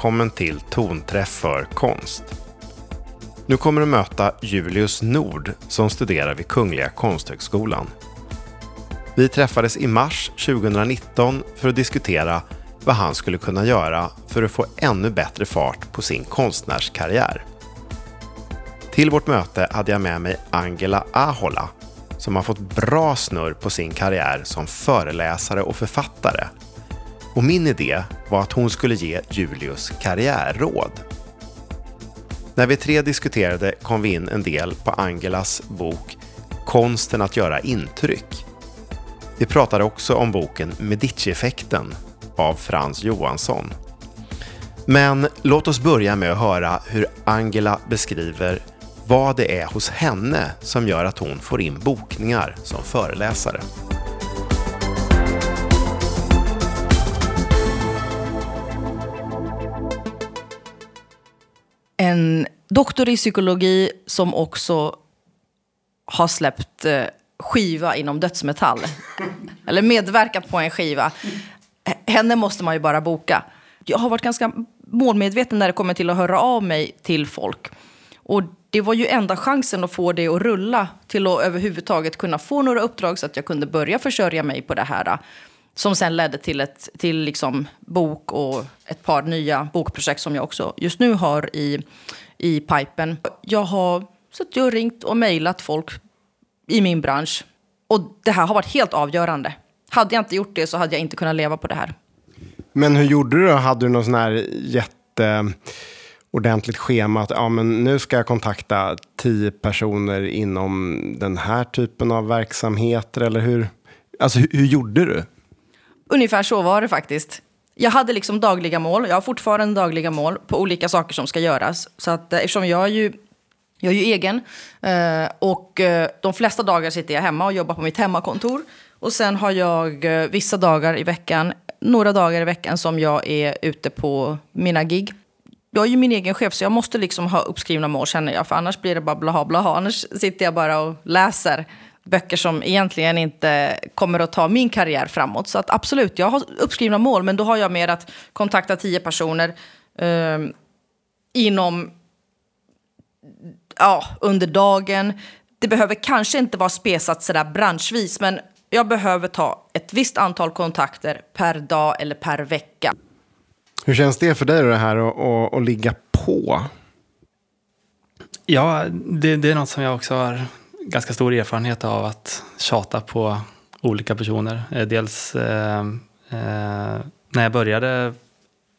välkommen till Tonträff för konst. Nu kommer du möta Julius Nord som studerar vid Kungliga Konsthögskolan. Vi träffades i mars 2019 för att diskutera vad han skulle kunna göra för att få ännu bättre fart på sin konstnärskarriär. Till vårt möte hade jag med mig Angela Ahola som har fått bra snurr på sin karriär som föreläsare och författare. Och min idé var att hon skulle ge Julius karriärråd. När vi tre diskuterade kom vi in en del på Angelas bok Konsten att göra intryck. Vi pratade också om boken Medici-effekten av Frans Johansson. Men låt oss börja med att höra hur Angela beskriver vad det är hos henne som gör att hon får in bokningar som föreläsare. En doktor i psykologi som också har släppt eh, skiva inom dödsmetall. Eller medverkat på en skiva. Henne måste man ju bara boka. Jag har varit ganska målmedveten när det kommer till att höra av mig till folk. Och det var ju enda chansen att få det att rulla till att överhuvudtaget kunna få några uppdrag så att jag kunde börja försörja mig på det här. Som sen ledde till ett till liksom bok och ett par nya bokprojekt som jag också just nu har i, i pipen. Jag har suttit och ringt och mejlat folk i min bransch. Och det här har varit helt avgörande. Hade jag inte gjort det så hade jag inte kunnat leva på det här. Men hur gjorde du då? Hade du någon sån här jätte ordentligt schema att ja, men nu ska jag kontakta tio personer inom den här typen av verksamheter eller hur? Alltså hur, hur gjorde du? Ungefär så var det faktiskt. Jag hade liksom dagliga mål, jag har fortfarande dagliga mål på olika saker som ska göras. Så att eh, eftersom jag är ju, jag är ju egen eh, och eh, de flesta dagar sitter jag hemma och jobbar på mitt hemmakontor. Och sen har jag vissa dagar i veckan, några dagar i veckan som jag är ute på mina gig jag är ju min egen chef så jag måste liksom ha uppskrivna mål känner jag. För annars blir det bara blaha blaha. Annars sitter jag bara och läser böcker som egentligen inte kommer att ta min karriär framåt. Så att absolut, jag har uppskrivna mål men då har jag mer att kontakta tio personer eh, inom, ja, under dagen. Det behöver kanske inte vara spesat sådär branschvis men jag behöver ta ett visst antal kontakter per dag eller per vecka. Hur känns det för dig det här att, att, ligga på? Ja, det, det, är något som jag också har ganska stor erfarenhet av att tjata på olika personer. Eh, dels eh, eh, när jag började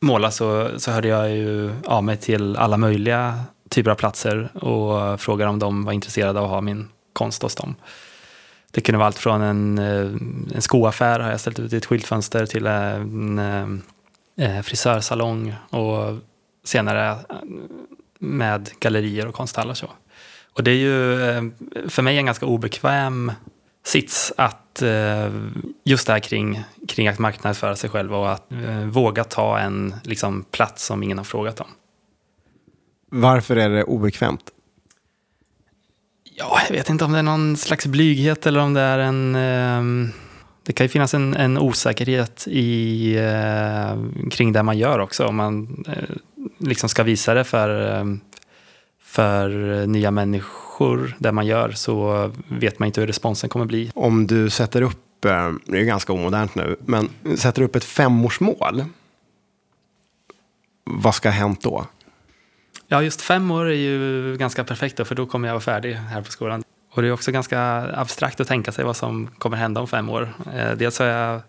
måla så, så hörde jag ju av mig till alla möjliga typer av platser och frågade om de var intresserade av att ha min konst hos dem. Det kunde vara allt från en, eh, en skoaffär har jag ställt ut i ett skyltfönster till en en frisörsalong och senare med gallerier och konsthallar. Så. Och det är ju eh, för mig en ganska obekväm sits att eh, just det här kring, kring att marknadsföra sig själv och att våga ta en liksom, plats som ingen har frågat om. Varför är det obekvämt? Ja, jag vet inte om det är någon slags blyghet eller om det är en det kan ju finnas en, en osäkerhet i, eh, kring det man gör också. Om man eh, liksom ska visa det för, eh, för nya människor, det man gör, så vet man inte hur responsen kommer bli. Om du sätter upp, eh, det är ganska omodernt nu, men sätter upp ett femårsmål. Vad ska ha hänt då? Ja, just fem år är ju ganska perfekt då, för då kommer jag vara färdig här på skolan. Och det är också ganska abstrakt att tänka sig vad som kommer hända om fem år. Eh, dels har jag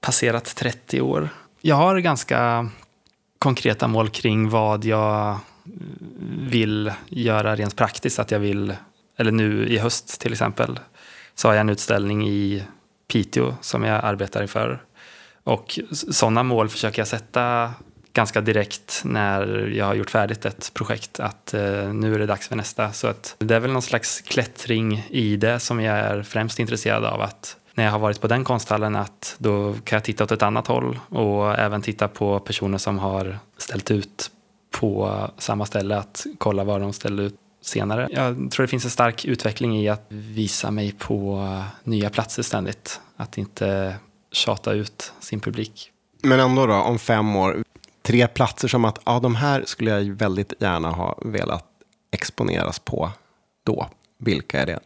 passerat 30 år. Jag har ganska konkreta mål kring vad jag vill göra rent praktiskt. Att jag vill, eller nu i höst till exempel, så har jag en utställning i Piteå som jag arbetar inför. Och sådana mål försöker jag sätta ganska direkt när jag har gjort färdigt ett projekt att eh, nu är det dags för nästa. Så att det är väl någon slags klättring i det som jag är främst intresserad av. Att när jag har varit på den konsthallen att då kan jag titta åt ett annat håll och även titta på personer som har ställt ut på samma ställe att kolla vad de ställde ut senare. Jag tror det finns en stark utveckling i att visa mig på nya platser ständigt. Att inte tjata ut sin publik. Men ändå då, om fem år, tre platser som att ja, de här skulle jag väldigt gärna ha velat exponeras på då. Vilka är det?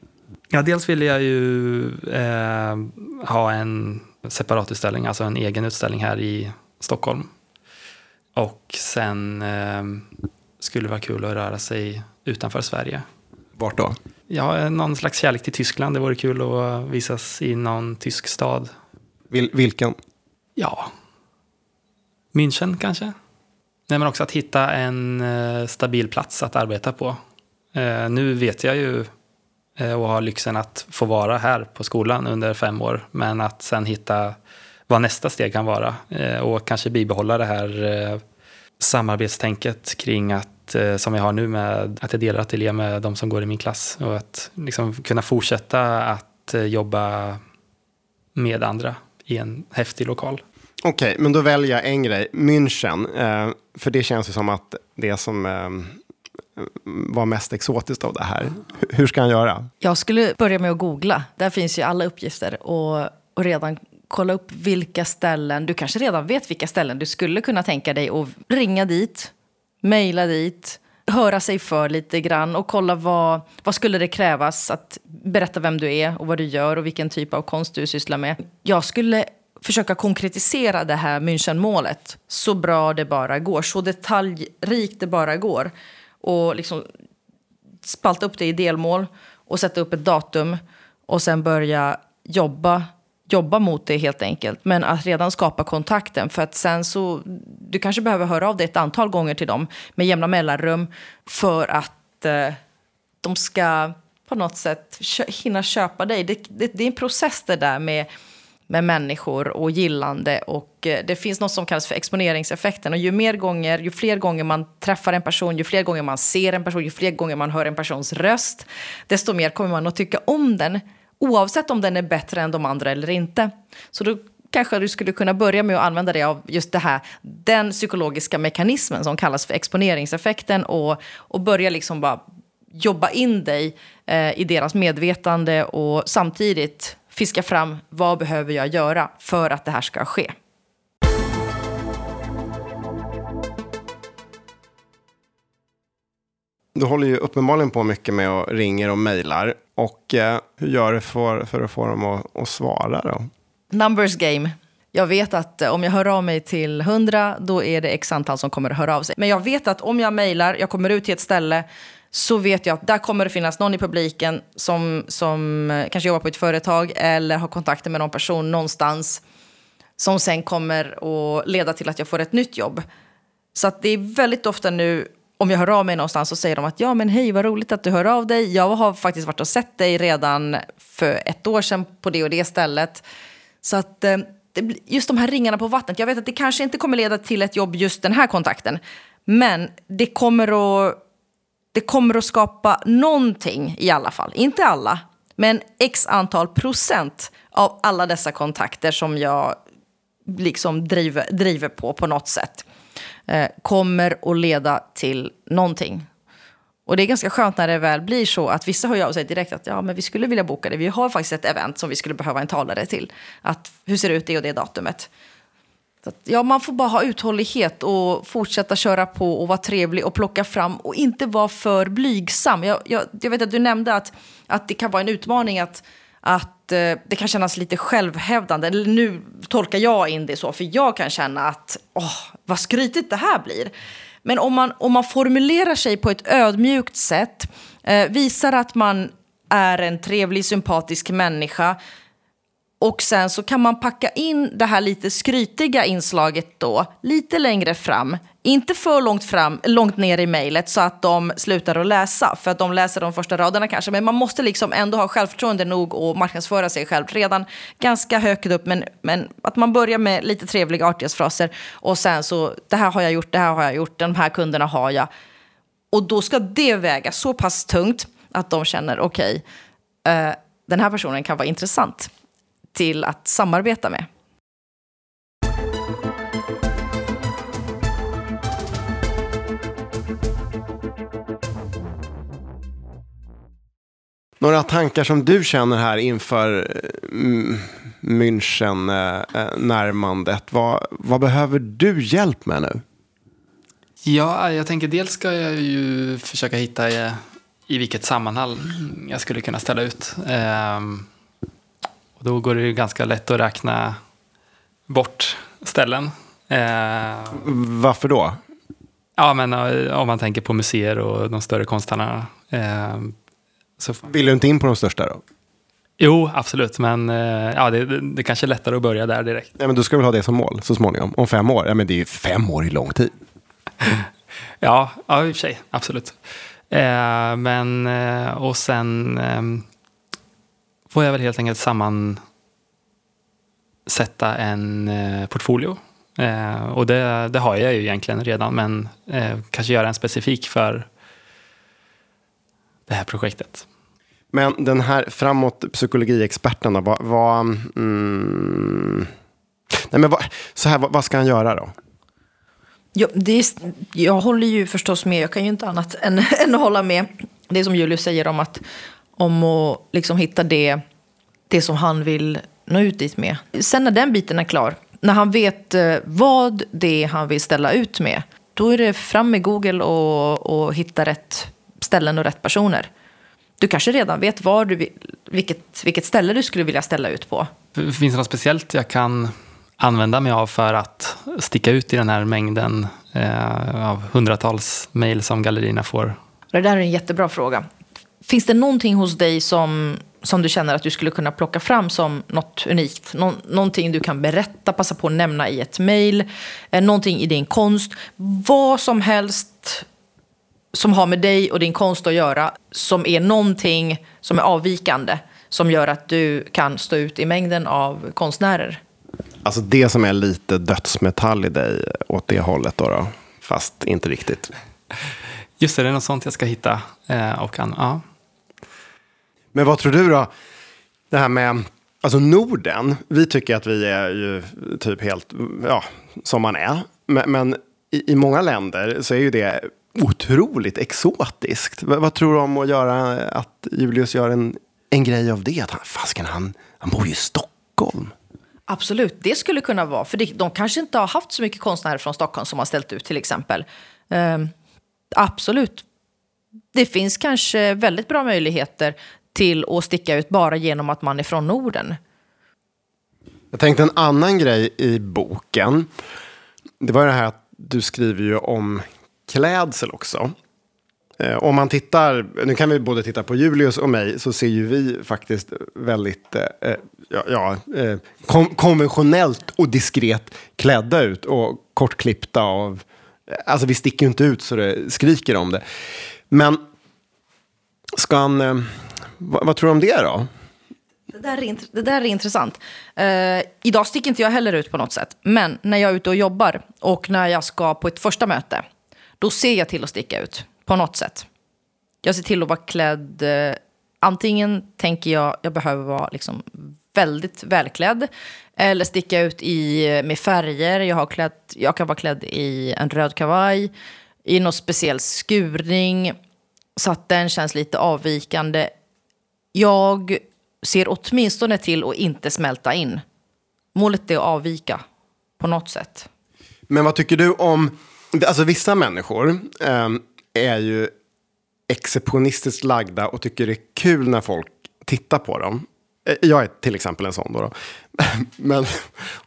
Ja, dels ville jag ju eh, ha en separat utställning, alltså en egen utställning här i Stockholm. Och sen eh, skulle det vara kul att röra sig utanför Sverige. Vart då? Ja, någon slags kärlek till Tyskland. Det vore kul att visas i någon tysk stad. Vil vilken? Ja, München kanske. Nej, men också att hitta en eh, stabil plats att arbeta på. Eh, nu vet jag ju eh, och har lyxen att få vara här på skolan under fem år. Men att sen hitta vad nästa steg kan vara eh, och kanske bibehålla det här eh, samarbetstänket kring att, eh, som jag har nu med att jag delar ateljé med de som går i min klass och att liksom kunna fortsätta att jobba med andra i en häftig lokal. Okej, okay, men då väljer jag en grej. München. Eh, för det känns ju som att det som eh, var mest exotiskt av det här. hur ska han göra? Jag skulle börja med att googla. Där finns ju alla uppgifter. Och, och redan kolla upp vilka ställen, du kanske redan vet vilka ställen du skulle kunna tänka dig att ringa dit, mejla dit, höra sig för lite grann och kolla vad, vad skulle det krävas att berätta vem du är och vad du gör och vilken typ av konst du sysslar med. Jag skulle försöka konkretisera det här Münchenmålet så bra det bara går, så detaljrikt det bara går. Och liksom spalta upp det i delmål och sätta upp ett datum och sen börja jobba jobba mot det helt enkelt. Men att redan skapa kontakten. För att sen så, du kanske behöver höra av dig ett antal gånger till dem med jämna mellanrum. För att eh, de ska på något sätt hinna köpa dig. Det, det, det, är en process det där med, med människor och gillande. Och eh, det finns något som kallas för exponeringseffekten. Och ju mer gånger, ju fler gånger man träffar en person, ju fler gånger man ser en person, ju fler gånger man hör en persons röst, desto mer kommer man att tycka om den oavsett om den är bättre än de andra eller inte. Så då kanske du skulle kunna börja med att använda dig av just det här, den psykologiska mekanismen som kallas för exponeringseffekten och, och börja liksom bara jobba in dig eh, i deras medvetande och samtidigt fiska fram vad behöver jag göra för att det här ska ske. Du håller ju uppenbarligen på mycket med att ringa och mejlar. Och eh, hur gör du för, för att få dem att, att svara då? Numbers game. Jag vet att eh, om jag hör av mig till 100, då är det x antal som kommer att höra av sig. Men jag vet att om jag mejlar, jag kommer ut till ett ställe, så vet jag att där kommer det finnas någon i publiken som, som eh, kanske jobbar på ett företag eller har kontakter med någon person någonstans som sen kommer att leda till att jag får ett nytt jobb. Så att det är väldigt ofta nu om jag hör av mig någonstans så säger de att ja men hej vad roligt att du hör av dig. Jag har faktiskt varit och sett dig redan för ett år sedan på det och det stället. Så att eh, just de här ringarna på vattnet. Jag vet att det kanske inte kommer leda till ett jobb just den här kontakten. Men det kommer att, det kommer att skapa någonting i alla fall. Inte alla, men x antal procent av alla dessa kontakter som jag liksom driver, driver på på något sätt eh, kommer att leda till någonting. Och det är ganska skönt när det väl blir så att vissa hör av sig direkt att ja, men vi skulle vilja boka det. Vi har faktiskt ett event som vi skulle behöva en talare till. Att, hur ser det ut det och det datumet? Så att, ja, man får bara ha uthållighet och fortsätta köra på och vara trevlig och plocka fram och inte vara för blygsam. Jag, jag, jag vet att du nämnde att, att det kan vara en utmaning att att eh, det kan kännas lite självhävdande. Eller nu tolkar jag in det så, för jag kan känna att åh, vad skrytigt det här blir. Men om man, om man formulerar sig på ett ödmjukt sätt, eh, visar att man är en trevlig, sympatisk människa, och sen så kan man packa in det här lite skrytiga inslaget då lite längre fram. Inte för långt, fram, långt ner i mejlet så att de slutar att läsa. För att de läser de första raderna kanske. Men man måste liksom ändå ha självförtroende nog och marknadsföra sig själv redan ganska högt upp. Men, men att man börjar med lite trevliga artighetsfraser. Och sen så, det här har jag gjort, det här har jag gjort, de här kunderna har jag. Och då ska det väga så pass tungt att de känner okej, okay, uh, den här personen kan vara intressant till att samarbeta med. Några tankar som du känner här inför mm, München-närmandet. Vad, vad behöver du hjälp med nu? Ja, jag tänker dels ska jag ju försöka hitta i, i vilket sammanhang jag skulle kunna ställa ut. Ehm, och då går det ju ganska lätt att räkna bort ställen. Ehm, Varför då? ja, men eh, om man tänker på museer och de större konsthallarna. Ehm, så, Vill du inte in på de största då? jo, absolut, men eh, ja, det, det, kanske är lättare att börja där direkt. Ja, men du ska väl ha det som mål så småningom? Om fem år? Ja, men det är ju fem år i lång tid. Ja, ja i och för sig. Absolut. Eh, men, eh, och sen eh, får jag väl helt enkelt sammansätta en eh, portfolio. Eh, och det, det har jag ju egentligen redan, men eh, kanske göra en specifik för det här projektet. Men den här framåt psykologiexperten då, vad... vad mm, nej, men vad, så här, vad, vad ska han göra då? Ja, det är, jag håller ju förstås med, jag kan ju inte annat än, än att hålla med. Det som Julius säger om att, om att liksom hitta det, det som han vill nå ut dit med. Sen när den biten är klar, när han vet eh, vad det är han vill ställa ut med, då är det fram med Google och, och hitta rätt ställen och rätt personer. Du kanske redan vet var du vilket, vilket ställe du skulle vilja ställa ut på. Finns det något speciellt jag kan använda mig av för att sticka ut i den här mängden eh, av hundratals mejl som gallerierna får? Det där är en jättebra fråga. Finns det någonting hos dig som, som du känner att du skulle kunna plocka fram som något unikt? Nå, någonting du kan berätta, passa på att nämna i ett mejl, eh, någonting i din konst. Vad som helst som har med dig och din konst att göra, som är någonting som är avvikande, som gör att du kan stå ut i mängden av konstnärer. Alltså det som är lite dödsmetall i dig åt det hållet då, då fast inte riktigt. Just det, det är något sånt jag ska hitta. Eh, och ja. Men vad tror du då? Det här med alltså Norden. Vi tycker att vi är ju typ helt ja, som man är. Men, men i, i många länder så är ju det otroligt exotiskt. Vad, vad tror du om att göra att Julius gör en, en grej av det? Att han, fasken, han, han bor ju i Stockholm. Absolut, det skulle kunna vara. För det, de kanske inte har haft så mycket konstnärer från Stockholm som har ställt ut till exempel. Um, absolut. Det finns kanske väldigt bra möjligheter till att sticka ut bara genom att man är från Norden. Jag tänkte en annan grej i boken. Det var det här att du skriver ju om klädsel också. Eh, om man tittar, nu kan vi både titta på Julius och mig, så ser ju vi faktiskt väldigt eh, eh ja, ja, eh, konventionellt och diskret klädda ut och kortklippta av... Eh, alltså vi sticker ju inte ut så det skriker om det. Men ska han... Eh, vad, vad tror du om det då? Det där är, det där är intressant. Eh, idag sticker inte jag heller ut på något sätt. Men när jag är ute och jobbar och när jag ska på ett första möte, då ser jag till att sticka ut på något sätt. Jag ser till att vara klädd. Eh, antingen tänker jag jag behöver vara liksom väldigt välklädd. Eller sticka ut i, eh, med färger. Jag, har klätt, jag kan vara klädd i en röd kavaj. I någon speciell skurning. Så att den känns lite avvikande. Jag ser åtminstone till att inte smälta in. Målet är att avvika på något sätt. Men vad tycker du om... Alltså vissa människor eh, är ju exceptionistiskt lagda och tycker det är kul när folk tittar på dem. Eh, jag är till exempel en sån då. då. Men,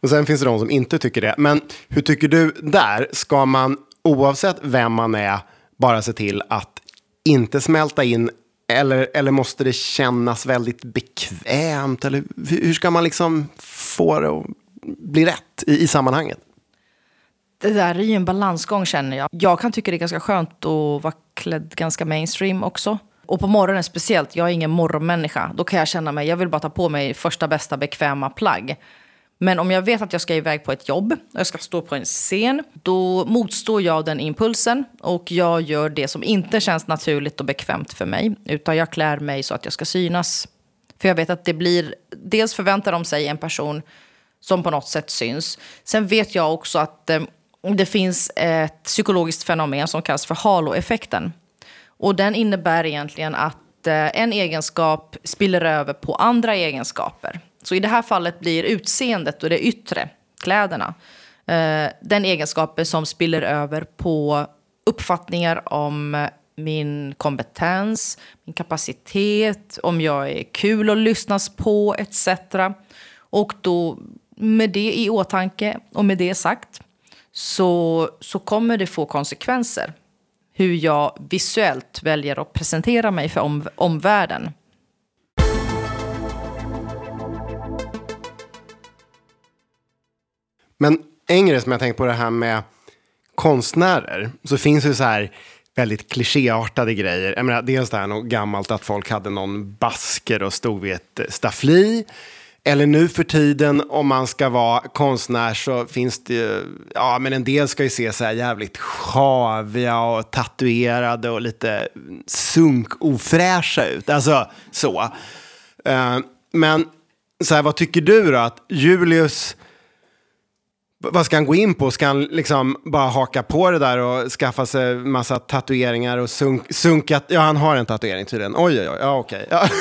och sen finns det de som inte tycker det. Men hur tycker du där? Ska man oavsett vem man är bara se till att inte smälta in eller, eller måste det kännas väldigt bekvämt? Eller hur ska man liksom få det att bli rätt i, i sammanhanget? Det där är ju en balansgång känner jag. Jag kan tycka det är ganska skönt att vara klädd ganska mainstream också. Och på morgonen speciellt, jag är ingen morgonmänniska. Då kan jag känna mig, jag vill bara ta på mig första bästa bekväma plagg. Men om jag vet att jag ska iväg på ett jobb, och jag ska stå på en scen, då motstår jag den impulsen och jag gör det som inte känns naturligt och bekvämt för mig. Utan jag klär mig så att jag ska synas. För jag vet att det blir, dels förväntar de sig en person som på något sätt syns. Sen vet jag också att eh, det finns ett psykologiskt fenomen som kallas för haloeffekten. Och den innebär egentligen att eh, en egenskap spiller över på andra egenskaper. Så i det här fallet blir utseendet och det yttre, kläderna, eh, den egenskapen som spiller över på uppfattningar om min kompetens, min kapacitet, om jag är kul att lyssnas på etc. Och då med det i åtanke och med det sagt så, så kommer det få konsekvenser hur jag visuellt väljer att presentera mig för om, omvärlden. Men en grej som jag tänkt på det här med konstnärer, så finns det så här väldigt klichéartade grejer. Jag menar, dels det här något gammalt att folk hade någon basker och stod vid ett staffli. Eller nu för tiden, om man ska vara konstnär så finns det ju, ja men en del ska ju se så här jävligt sjaviga och tatuerade och lite sunk-ofräscha ut. Alltså så. Uh, men så här, vad tycker du då? Att Julius, vad ska han gå in på? Ska han liksom bara haka på det där och skaffa sig massa tatueringar och sunk, sunkat? Ja, han har en tatuering tydligen. Oj, oj, oj. Ja, okej. Ja.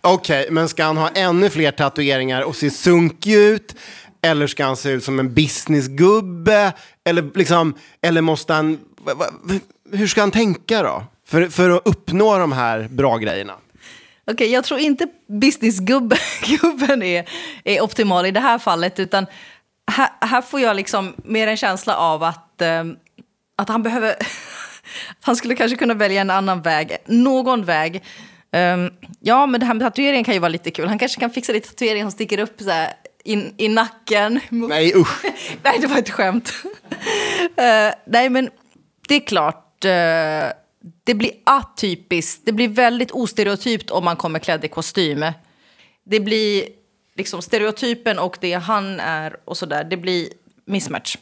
Okej, okay, men ska han ha ännu fler tatueringar och se sunkig ut? Eller ska han se ut som en businessgubbe? Eller, liksom, eller måste han... Hur ska han tänka då? För, för att uppnå de här bra grejerna. Okej, okay, jag tror inte businessgubben är, är optimal i det här fallet. Utan här, här får jag liksom mer en känsla av att, eh, att han behöver... han skulle kanske kunna välja en annan väg. Någon väg Um, ja, men det här med tatueringen kan ju vara lite kul. Han kanske kan fixa lite tatuering som sticker upp så här, in, i nacken. Nej, usch. nej, det var ett skämt. uh, nej, men det är klart. Uh, det blir atypiskt. Det blir väldigt ostereotypt om man kommer klädd i kostym. Det blir liksom stereotypen och det han är och sådär. Det blir mismatch.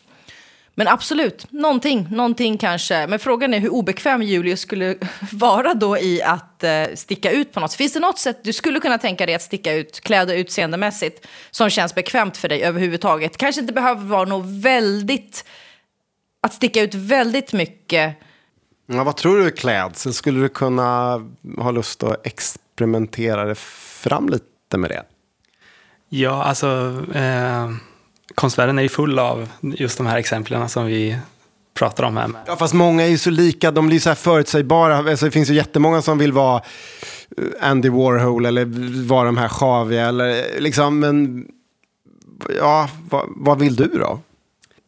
Men absolut, någonting, någonting kanske. Men frågan är hur obekväm Julius skulle vara då i att eh, sticka ut på något Finns det något sätt du skulle kunna tänka dig att sticka ut kläda utseendemässigt som känns bekvämt för dig överhuvudtaget? Kanske inte behöver vara något väldigt, att sticka ut väldigt mycket. Ja, vad tror du är klädsel? Skulle du kunna ha lust att experimentera fram lite med det? Ja, alltså... Eh konstvärlden är ju full av just de här exemplen som vi pratar om här. Ja, fast många är ju så lika, de blir så här förutsägbara. Alltså, det finns ju jättemånga som vill vara eh, Andy Warhol eller vara de här Xavier eller liksom, men ja, vad, vad vill du då?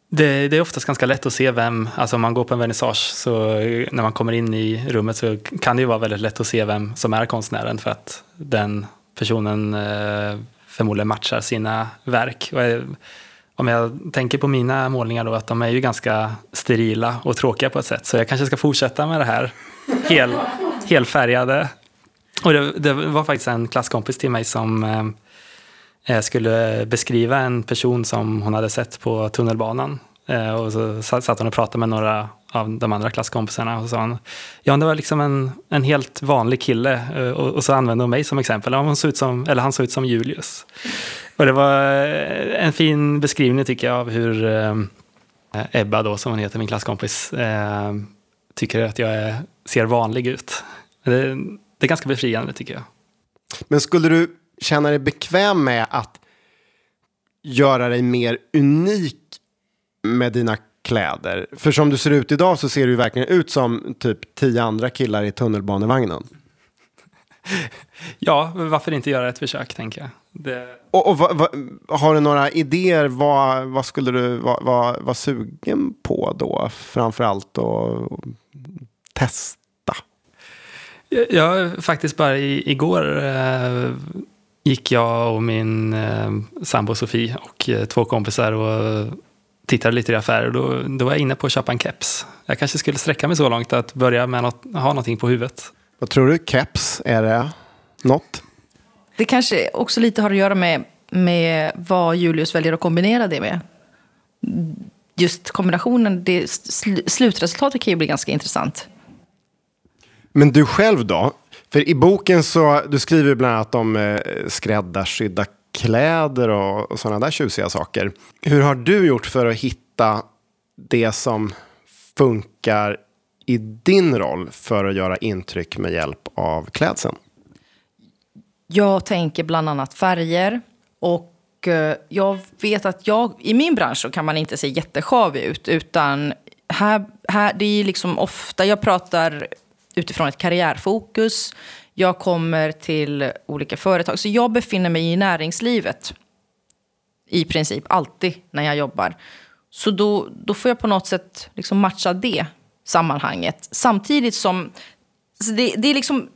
Det, det, är oftast ganska lätt att se vem, alltså om man går på en vernissage så när man kommer in i rummet så kan det ju vara väldigt lätt att se vem som är konstnären för att den personen eh, förmodligen matchar sina verk. Och eh, om jag tänker på mina målningar då, att de är ju ganska sterila och tråkiga på ett sätt. Så jag kanske ska fortsätta med det här hel, helfärgade. Och det, det var faktiskt en klasskompis till mig som eh, eh skulle beskriva en person som hon hade sett på tunnelbanan. Eh, och så satt hon och pratade med några av de andra klasskompisarna och sa han, ja det var liksom en, en helt vanlig kille eh, och, och så använde hon mig som exempel. Hon såg ut som, eller han såg ut som Julius. Och det var eh, en fin beskrivning tycker jag av hur eh, Ebba då, som hon heter, min klasskompis, eh, tycker att jag är, ser vanlig ut. Det, det är ganska befriande tycker jag. Men skulle du känna dig bekväm med att göra dig mer unik med dina kläder? För som du ser ut idag så ser du verkligen ut som typ tio andra killar i tunnelbanevagnen. ja, varför inte göra ett försök tänker jag. Det... Och, och va, va, har du några idéer? Vad, vad skulle du vara va, va sugen på då? Framförallt att testa? Ja, faktiskt bara i, igår eh, gick jag och min eh, sambo Sofie och eh, två kompisar och tittade lite i affärer. Då, då var jag inne på att köpa en keps. Jag kanske skulle sträcka mig så långt att börja med att ha någonting på huvudet. Vad tror du? Keps? Är det något? Det kanske också lite har att göra med, med vad Julius väljer att kombinera det med. Just kombinationen, det, slutresultatet kan ju bli ganska intressant. Men du själv då? För i boken så, du skriver bland annat om eh, skräddarsydda kläder och, och sådana där tjusiga saker. Hur har du gjort för att hitta det som funkar i din roll för att göra intryck med hjälp av klädseln? Jag tänker bland annat färger. Och eh, jag vet att jag, i min bransch så kan man inte se jättesjavig ut. Utan här, här, det är liksom ofta, jag pratar utifrån ett karriärfokus. Jag kommer till olika företag. Så jag befinner mig i näringslivet i princip alltid när jag jobbar. Så då, då får jag på något sätt liksom matcha det sammanhanget. Samtidigt som det, det är liksom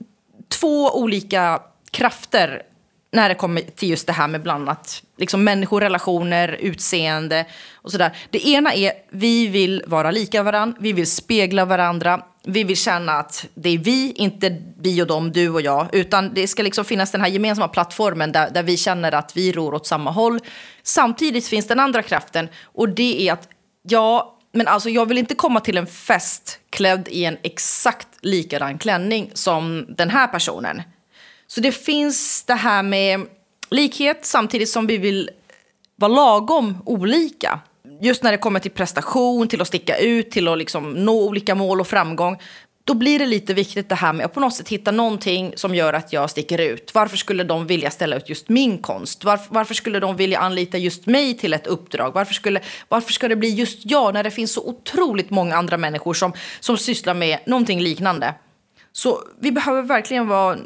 två olika krafter när det kommer till just det här med bland annat liksom människor, relationer, utseende och sådär. Det ena är vi vill vara lika varandra, vi vill spegla varandra, vi vill känna att det är vi, inte vi och dem, du och jag, utan det ska liksom finnas den här gemensamma plattformen där, där vi känner att vi ror åt samma håll. Samtidigt finns den andra kraften och det är att ja, men alltså jag vill inte komma till en fest klädd i en exakt likadan klänning som den här personen. Så det finns det här med likhet samtidigt som vi vill vara lagom olika. Just när det kommer till prestation, till att sticka ut, till att liksom nå olika mål och framgång. Då blir det lite viktigt det här med att på något sätt hitta någonting som gör att jag sticker ut. Varför skulle de vilja ställa ut just min konst? Varför, varför skulle de vilja anlita just mig till ett uppdrag? Varför, skulle, varför ska det bli just jag när det finns så otroligt många andra människor som, som sysslar med någonting liknande? Så vi behöver verkligen vara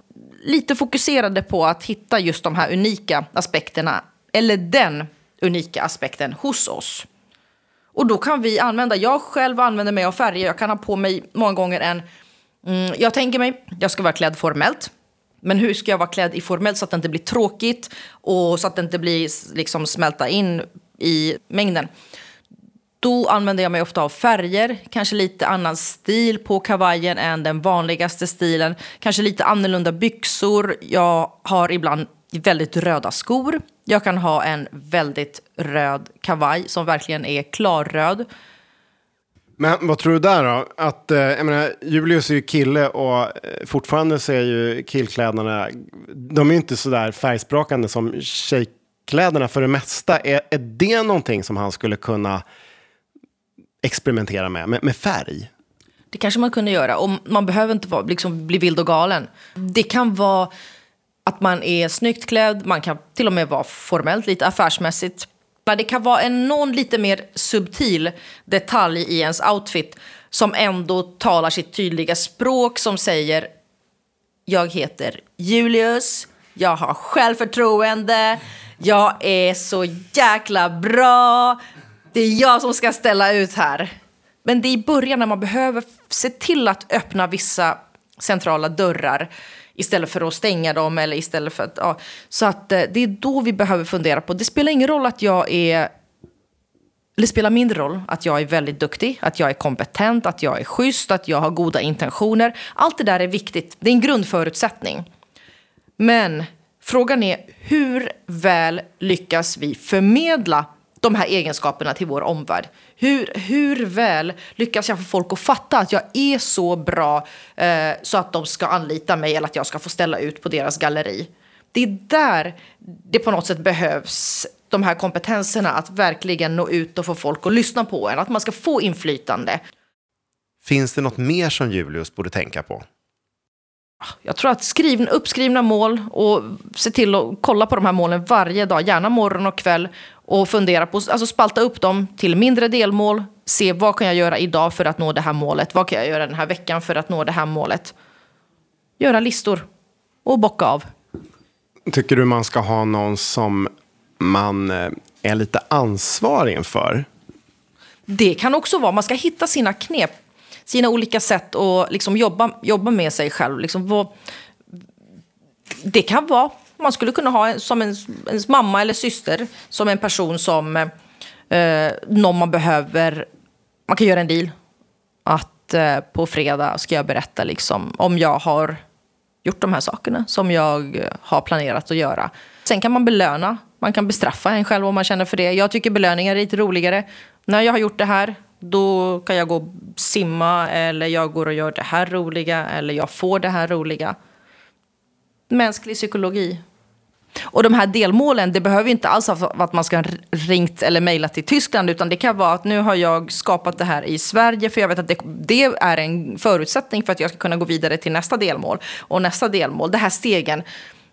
lite fokuserade på att hitta just de här unika aspekterna, eller den unika aspekten hos oss. Och då kan vi använda, jag själv använder mig av färger, jag kan ha på mig många gånger en, mm, jag tänker mig, jag ska vara klädd formellt. Men hur ska jag vara klädd i formellt så att det inte blir tråkigt och så att det inte blir liksom smälta in i mängden. Då använder jag mig ofta av färger, kanske lite annan stil på kavajen än den vanligaste stilen. Kanske lite annorlunda byxor. Jag har ibland väldigt röda skor. Jag kan ha en väldigt röd kavaj som verkligen är klarröd. Men vad tror du där då? Att, eh, jag menar, Julius är ju kille och eh, fortfarande så är ju killkläderna, de är ju inte så där färgsprakande som tjejkläderna för det mesta. Är, är det någonting som han skulle kunna experimentera med, med, med färg? Det kanske man kunde göra. Och man behöver inte vara, liksom, bli vild och galen. Det kan vara att man är snyggt klädd, man kan till och med vara formellt, lite affärsmässigt. Det kan vara en någon lite mer subtil detalj i ens outfit som ändå talar sitt tydliga språk som säger jag heter Julius, jag har självförtroende, jag är så jäkla bra, det är jag som ska ställa ut här. Men det är i början när man behöver se till att öppna vissa centrala dörrar istället för att stänga dem eller istället för att... Ja. Så att eh, det är då vi behöver fundera på. Det spelar ingen roll att jag är... Eller det spelar mindre roll att jag är väldigt duktig, att jag är kompetent, att jag är schysst, att jag har goda intentioner. Allt det där är viktigt. Det är en grundförutsättning. Men frågan är hur väl lyckas vi förmedla de här egenskaperna till vår omvärld. Hur, hur väl lyckas jag få folk att fatta att jag är så bra eh, så att de ska anlita mig eller att jag ska få ställa ut på deras galleri? Det är där det på något sätt behövs de här kompetenserna att verkligen nå ut och få folk att lyssna på en, att man ska få inflytande. Finns det något mer som Julius borde tänka på? Jag tror att skrivna, uppskrivna mål och se till att kolla på de här målen varje dag, gärna morgon och kväll och fundera på, alltså spalta upp dem till mindre delmål. Se vad kan jag göra idag för att nå det här målet? Vad kan jag göra den här veckan för att nå det här målet? Göra listor och bocka av. Tycker du man ska ha någon som man eh, är lite ansvarig inför? Det kan också vara, man ska hitta sina knep, sina olika sätt att liksom jobba, jobba med sig själv. Liksom vad, det kan vara man skulle kunna ha som ens, ens mamma eller syster som en person som eh, någon man behöver. Man kan göra en deal. Att eh, på fredag ska jag berätta liksom, om jag har gjort de här sakerna som jag har planerat att göra. Sen kan man belöna. Man kan bestraffa en själv om man känner för det. Jag tycker belöningar är lite roligare. När jag har gjort det här, då kan jag gå och simma eller jag går och gör det här roliga eller jag får det här roliga. Mänsklig psykologi. Och de här delmålen, det behöver inte alls vara att man ska ha ringt eller mejlat till Tyskland, utan det kan vara att nu har jag skapat det här i Sverige, för jag vet att det, det, är en förutsättning för att jag ska kunna gå vidare till nästa delmål. Och nästa delmål, det här stegen.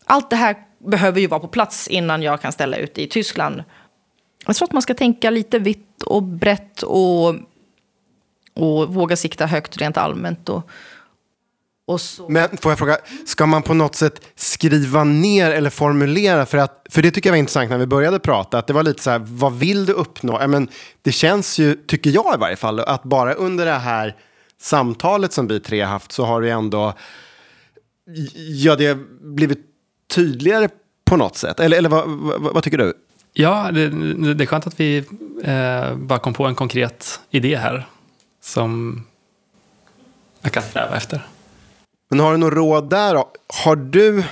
Allt det här behöver ju vara på plats innan jag kan ställa ut i Tyskland. Jag tror att man ska tänka lite vitt och brett och, och våga sikta högt rent allmänt. Och. Men får jag fråga, ska man på något sätt skriva ner eller formulera? För, att, för det tycker jag var intressant när vi började prata. Att det var lite så här, vad vill du uppnå? Men det känns ju, tycker jag i varje fall, att bara under det här samtalet som vi tre har haft så har det ändå, ja det har blivit tydligare på något sätt. Eller, eller vad, vad, vad tycker du? Ja, det, det är skönt att vi eh, bara kom på en konkret idé här som jag kan sträva efter. Men har du något råd där? Har du...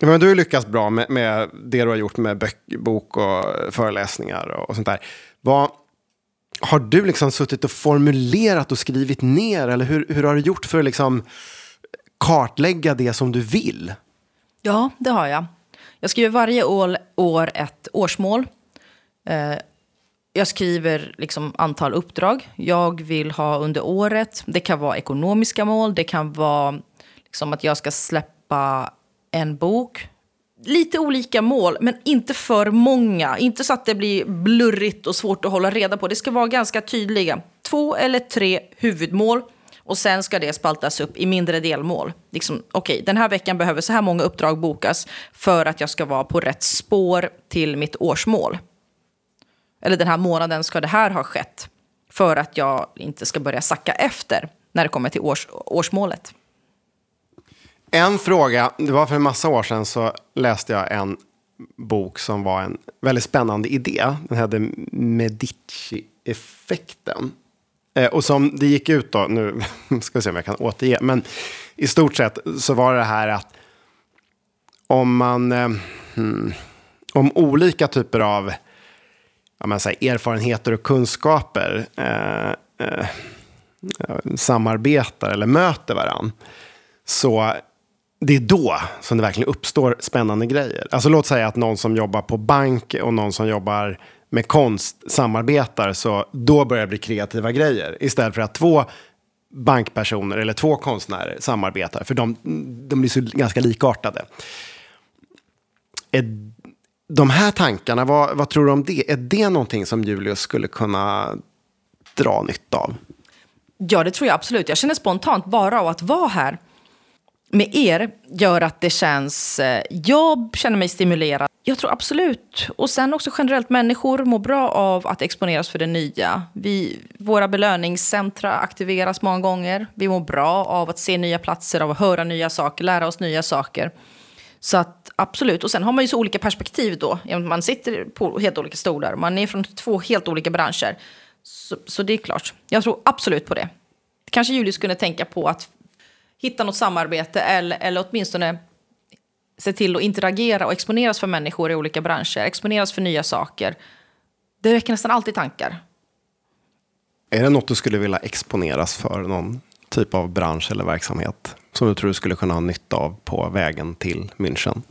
Men du har lyckats bra med, med det du har gjort med bök, bok och föreläsningar och, och sånt där. Vad, har du liksom suttit och formulerat och skrivit ner? Eller hur, hur har du gjort för att liksom kartlägga det som du vill? Ja, det har jag. Jag skriver varje år, år ett årsmål. Eh, jag skriver liksom antal uppdrag jag vill ha under året. Det kan vara ekonomiska mål, det kan vara som att jag ska släppa en bok. Lite olika mål, men inte för många. Inte så att det blir blurrigt och svårt att hålla reda på. Det ska vara ganska tydliga. Två eller tre huvudmål och sen ska det spaltas upp i mindre delmål. Liksom, Okej, okay, den här veckan behöver så här många uppdrag bokas för att jag ska vara på rätt spår till mitt årsmål. Eller den här månaden ska det här ha skett för att jag inte ska börja sacka efter när det kommer till års, årsmålet. En fråga, det var för en massa år sedan så läste jag en bok som var en väldigt spännande idé. Den hette Medici-effekten. Eh, och som det gick ut då, nu ska vi se om jag kan återge, men i stort sett så var det här att om man, eh, hmm, om olika typer av ja, men, här, erfarenheter och kunskaper eh, eh, samarbetar eller möter varandra, så det är då som det verkligen uppstår spännande grejer. Alltså låt säga att någon som jobbar på bank och någon som jobbar med konst samarbetar, så då börjar det bli kreativa grejer. Istället för att två bankpersoner eller två konstnärer samarbetar, för de, de blir så ganska likartade. Är de här tankarna, vad, vad tror du om det? Är det någonting som Julius skulle kunna dra nytta av? Ja, det tror jag absolut. Jag känner spontant bara av att vara här med er gör att det känns... Eh, jag känner mig stimulerad. Jag tror absolut. Och sen också generellt, människor mår bra av att exponeras för det nya. Vi, våra belöningscentra aktiveras många gånger. Vi mår bra av att se nya platser, av att höra nya saker, lära oss nya saker. Så att absolut. Och sen har man ju så olika perspektiv då. Man sitter på helt olika stolar. Man är från två helt olika branscher. Så, så det är klart. Jag tror absolut på det. Kanske Julius kunde tänka på att hitta något samarbete eller, eller åtminstone se till att interagera och exponeras för människor i olika branscher, exponeras för nya saker. Det väcker nästan alltid tankar. Är det något du skulle vilja exponeras för, någon typ av bransch eller verksamhet som du tror du skulle kunna ha nytta av på vägen till München?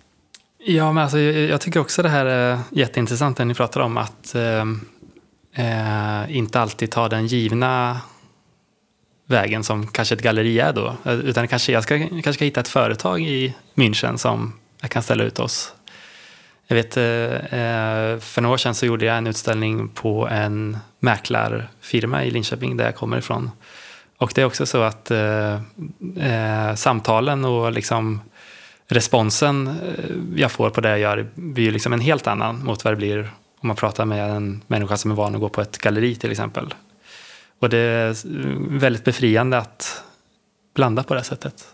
Ja, men alltså, jag tycker också det här är jätteintressant det ni pratar om, att eh, eh, inte alltid ta den givna vägen som kanske ett galleri är då. Utan kanske jag ska, kanske ska hitta ett företag i München som jag kan ställa ut oss. Jag vet, eh, eh, för några år sedan så gjorde jag en utställning på en mäklarfirma i Linköping där jag kommer ifrån. Och det är också så att eh, eh samtalen och liksom responsen jag får på det jag gör blir liksom en helt annan mot vad det blir om man pratar med en människa som är van att gå på ett galleri till exempel. Och det är väldigt befriande att blanda på det sättet.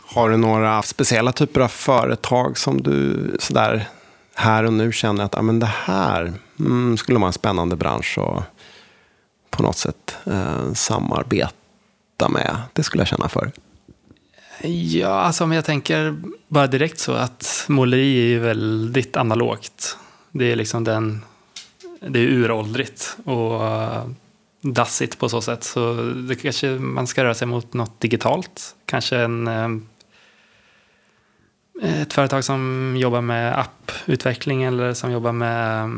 Har du några speciella typer av företag som du sådär här och nu känner att ah, men det här mm, skulle vara en spännande bransch att på något sätt eh, samarbeta med? Det skulle jag känna för. Ja, alltså om jag tänker bara direkt så att måleri är ju väldigt analogt. Det är liksom den, det är uråldrigt. Och dassigt på så sätt. Så det kanske man ska röra sig mot något digitalt. Kanske en, eh, ett företag som jobbar med apputveckling eller som jobbar med eh,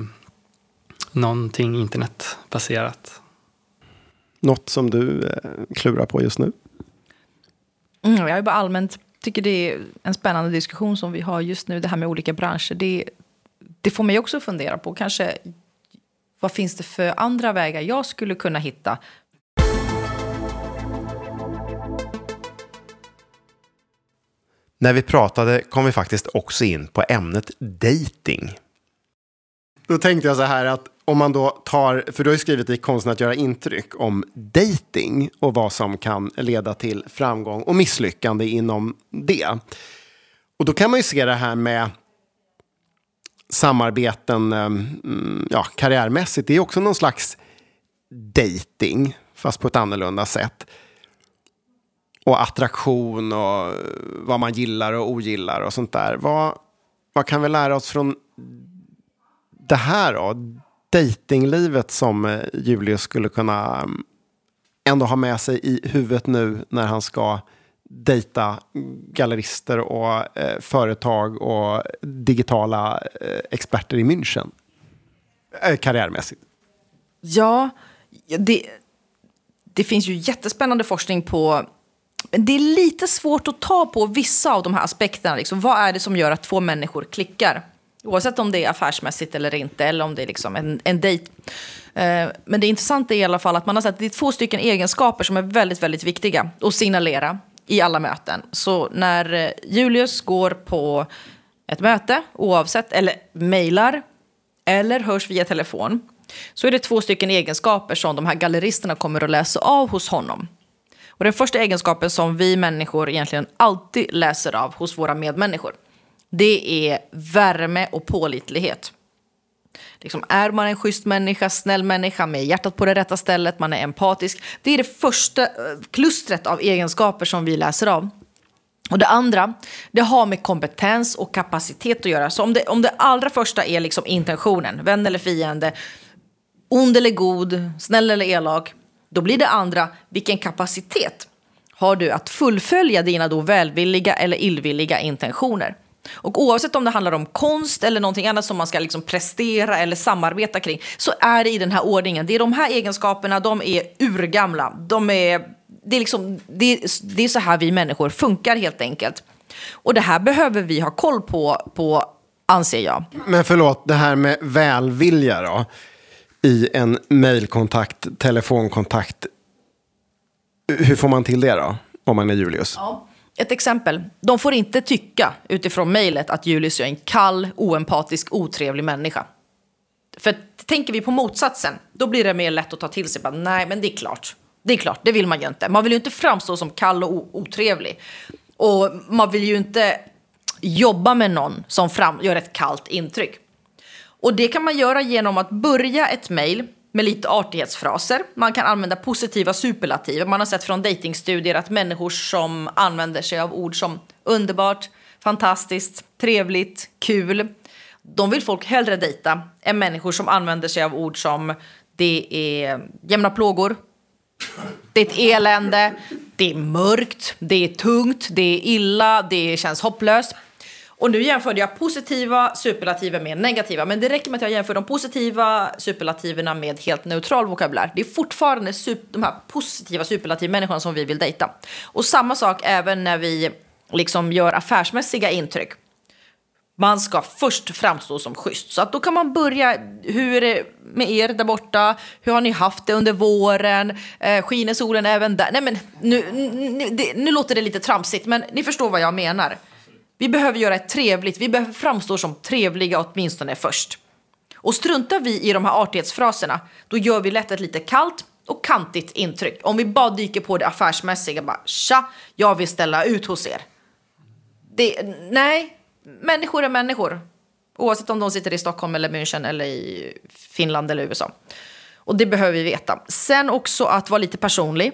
någonting internetbaserat. Något som du eh, klurar på just nu? Mm, jag är bara allmänt tycker det är en spännande diskussion som vi har just nu, det här med olika branscher. Det, det får mig också fundera på, kanske vad finns det för andra vägar jag skulle kunna hitta? När vi pratade kom vi faktiskt också in på ämnet dating. Då tänkte jag så här att om man då tar, för du har ju skrivit i Konsten att göra intryck om dating och vad som kan leda till framgång och misslyckande inom det. Och då kan man ju se det här med samarbeten eh, mm, ja, karriärmässigt. Det är också någon slags dating, fast på ett annorlunda sätt. Och attraktion och eh, vad man gillar och ogillar och sånt där. Vad, vad kan vi lära oss från det här då? Datinglivet som eh, Julius skulle kunna mm, ändå ha med sig i huvudet nu när han ska dejta gallerister och eh, företag och digitala eh, experter i München. Eh, karriärmässigt. Ja, det, det finns ju jättespännande forskning på men det är lite svårt att ta på vissa av de här aspekterna. Liksom. Vad är det som gör att två människor klickar? Oavsett om det är affärsmässigt eller inte, eller om det är liksom en, en dejt. Eh, men det intressanta är i alla fall att man har sett att det är två stycken egenskaper som är väldigt, väldigt viktiga att signalera i alla möten. Så när eh, Julius går på ett möte, oavsett, eller mejlar eller hörs via telefon, så är det två stycken egenskaper som de här galleristerna kommer att läsa av hos honom. Och den första egenskapen som vi människor egentligen alltid läser av hos våra medmänniskor, det är värme och pålitlighet. Liksom, är man en schysst människa, snäll människa med hjärtat på det rätta stället, man är empatisk. Det är det första eh, klustret av egenskaper som vi läser av. Och det andra, det har med kompetens och kapacitet att göra. Så om det, om det allra första är liksom intentionen, vän eller fiende, ond eller god, snäll eller elak, då blir det andra, vilken kapacitet har du att fullfölja dina då välvilliga eller illvilliga intentioner? Och oavsett om det handlar om konst eller någonting annat som man ska liksom prestera eller samarbeta kring så är det i den här ordningen. Det är de här egenskaperna, de är urgamla. De är, det, är liksom, det, är, det är så här vi människor funkar helt enkelt. Och det här behöver vi ha koll på, på anser jag. Men förlåt, det här med välvilja då? I en mejlkontakt, telefonkontakt. Hur får man till det då? Om man är Julius? Ja. Ett exempel. De får inte tycka utifrån mejlet att Julius är en kall, oempatisk, otrevlig människa. För tänker vi på motsatsen, då blir det mer lätt att ta till sig. Bara, Nej, men det är klart. Det är klart, det vill man ju inte. Man vill ju inte framstå som kall och otrevlig. Och man vill ju inte jobba med någon som fram gör ett kallt intryck. Och det kan man göra genom att börja ett mejl med lite artighetsfraser. Man kan använda positiva superlativ. Man har sett från datingstudier att människor som använder sig av ord som underbart, fantastiskt, trevligt, kul. De vill folk hellre dejta än människor som använder sig av ord som det är jämna plågor, det är ett elände, det är mörkt, det är tungt, det är illa, det känns hopplöst. Och nu jämförde jag positiva superlativer med negativa. Men det räcker med att jag jämför de positiva superlativerna med helt neutral vokabulär. Det är fortfarande de här positiva superlativmänniskorna som vi vill dejta. Och samma sak även när vi liksom gör affärsmässiga intryck. Man ska först framstå som schysst. Så att då kan man börja, hur är det med er där borta? Hur har ni haft det under våren? Eh, skiner solen även där? Nej men nu, nu, det, nu låter det lite tramsigt, men ni förstår vad jag menar. Vi behöver göra ett trevligt, vi behöver framstå som trevliga åtminstone först. Och struntar vi i de här artighetsfraserna, då gör vi lätt ett lite kallt och kantigt intryck. Om vi bara dyker på det affärsmässiga, bara tja, jag vill ställa ut hos er. Det, nej, människor är människor. Oavsett om de sitter i Stockholm eller München eller i Finland eller USA. Och det behöver vi veta. Sen också att vara lite personlig.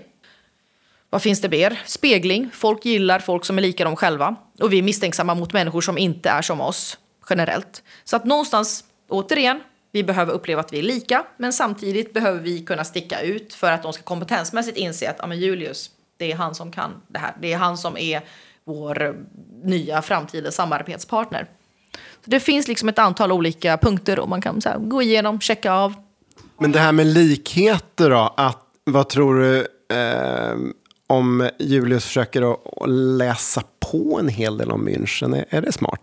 Vad finns det mer? Spegling. Folk gillar folk som är lika dem själva. Och vi är misstänksamma mot människor som inte är som oss, generellt. Så att någonstans, återigen, vi behöver uppleva att vi är lika, men samtidigt behöver vi kunna sticka ut för att de ska kompetensmässigt inse att ah, men Julius, det är han som kan det här. Det är han som är vår eh, nya framtida samarbetspartner. Så det finns liksom ett antal olika punkter och man kan här, gå igenom, checka av. Men det här med likheter då, att, vad tror du? Eh, om Julius försöker att läsa på en hel del om München, är det smart?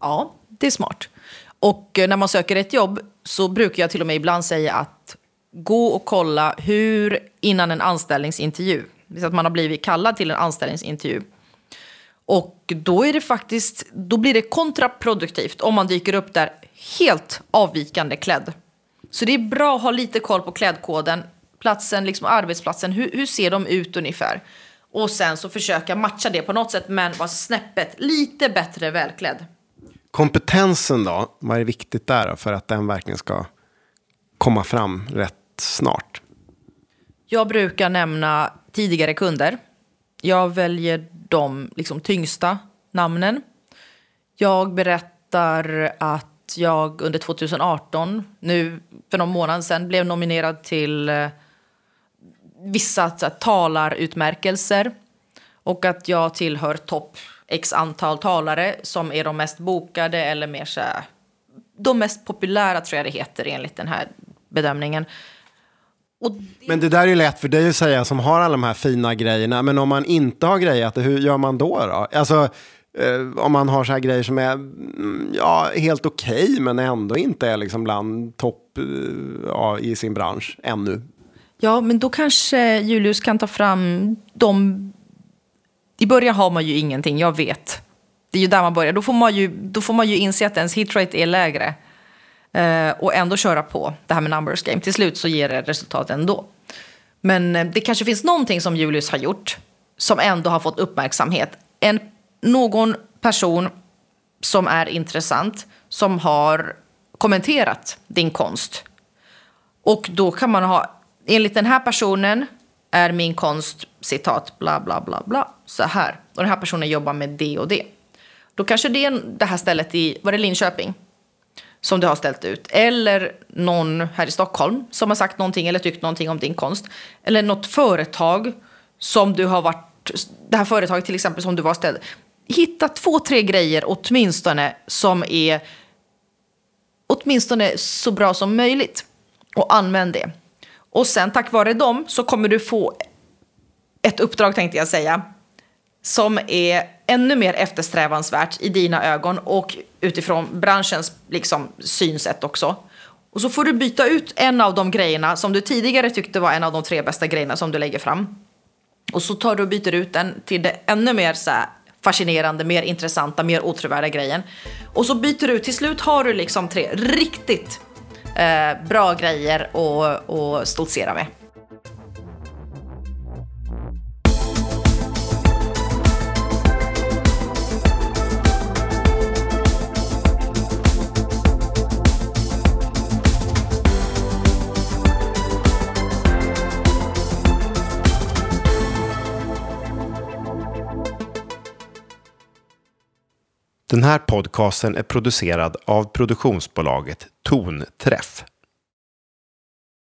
Ja, det är smart. Och eh, när man söker ett jobb så brukar jag till och med ibland säga att gå och kolla hur innan en anställningsintervju, så att man har blivit kallad till en anställningsintervju. Och då är det faktiskt, då blir det kontraproduktivt om man dyker upp där helt avvikande klädd. Så det är bra att ha lite koll på klädkoden, platsen, liksom arbetsplatsen, hur, hur ser de ut ungefär? Och sen så försöka matcha det på något sätt men vara snäppet lite bättre välklädd. Kompetensen då, vad är viktigt där för att den verkligen ska komma fram rätt snart? Jag brukar nämna tidigare kunder. Jag väljer de liksom, tyngsta namnen. Jag berättar att jag under 2018, nu för någon månad sedan, blev nominerad till eh, vissa så här, talarutmärkelser. Och att jag tillhör topp x antal talare som är de mest bokade eller mer så här, de mest populära tror jag det heter enligt den här bedömningen. Det... Men det där är ju lätt för dig att säga som har alla de här fina grejerna. Men om man inte har grejat det hur gör man då? då? Alltså, eh, om man har så här grejer som är mm, ja, helt okej okay, men ändå inte är liksom bland topp eh, ja, i sin bransch ännu. Ja, men då kanske Julius kan ta fram de... I början har man ju ingenting, jag vet. Det är ju där man börjar. Då får man ju, då får man ju inse att ens hitrate är lägre. Eh, och ändå köra på det här med numbers game. Till slut så ger det resultat ändå. Men eh, det kanske finns någonting som Julius har gjort som ändå har fått uppmärksamhet. En, någon person som är intressant, som har kommenterat din konst. Och då kan man ha, enligt den här personen är min konst, citat, bla bla bla bla, så här. Och den här personen jobbar med det och det. Då kanske det är det här stället i, var det Linköping? som du har ställt ut. Eller någon här i Stockholm som har sagt någonting eller tyckt någonting om din konst. Eller något företag som du har varit, det här företaget till exempel som du var ställd. Hitta två, tre grejer åtminstone som är åtminstone så bra som möjligt. Och använd det. Och sen tack vare dem så kommer du få ett uppdrag tänkte jag säga. Som är ännu mer eftersträvansvärt i dina ögon och utifrån branschens liksom, synsätt också. Och så får du byta ut en av de grejerna som du tidigare tyckte var en av de tre bästa grejerna som du lägger fram. Och så tar du och byter ut den till det ännu mer så här, fascinerande, mer intressanta, mer otrovärda grejen. Och så byter du, till slut har du liksom tre riktigt Eh, bra grejer att, att stoltsera med. Den här podcasten är producerad av produktionsbolaget Tonträff.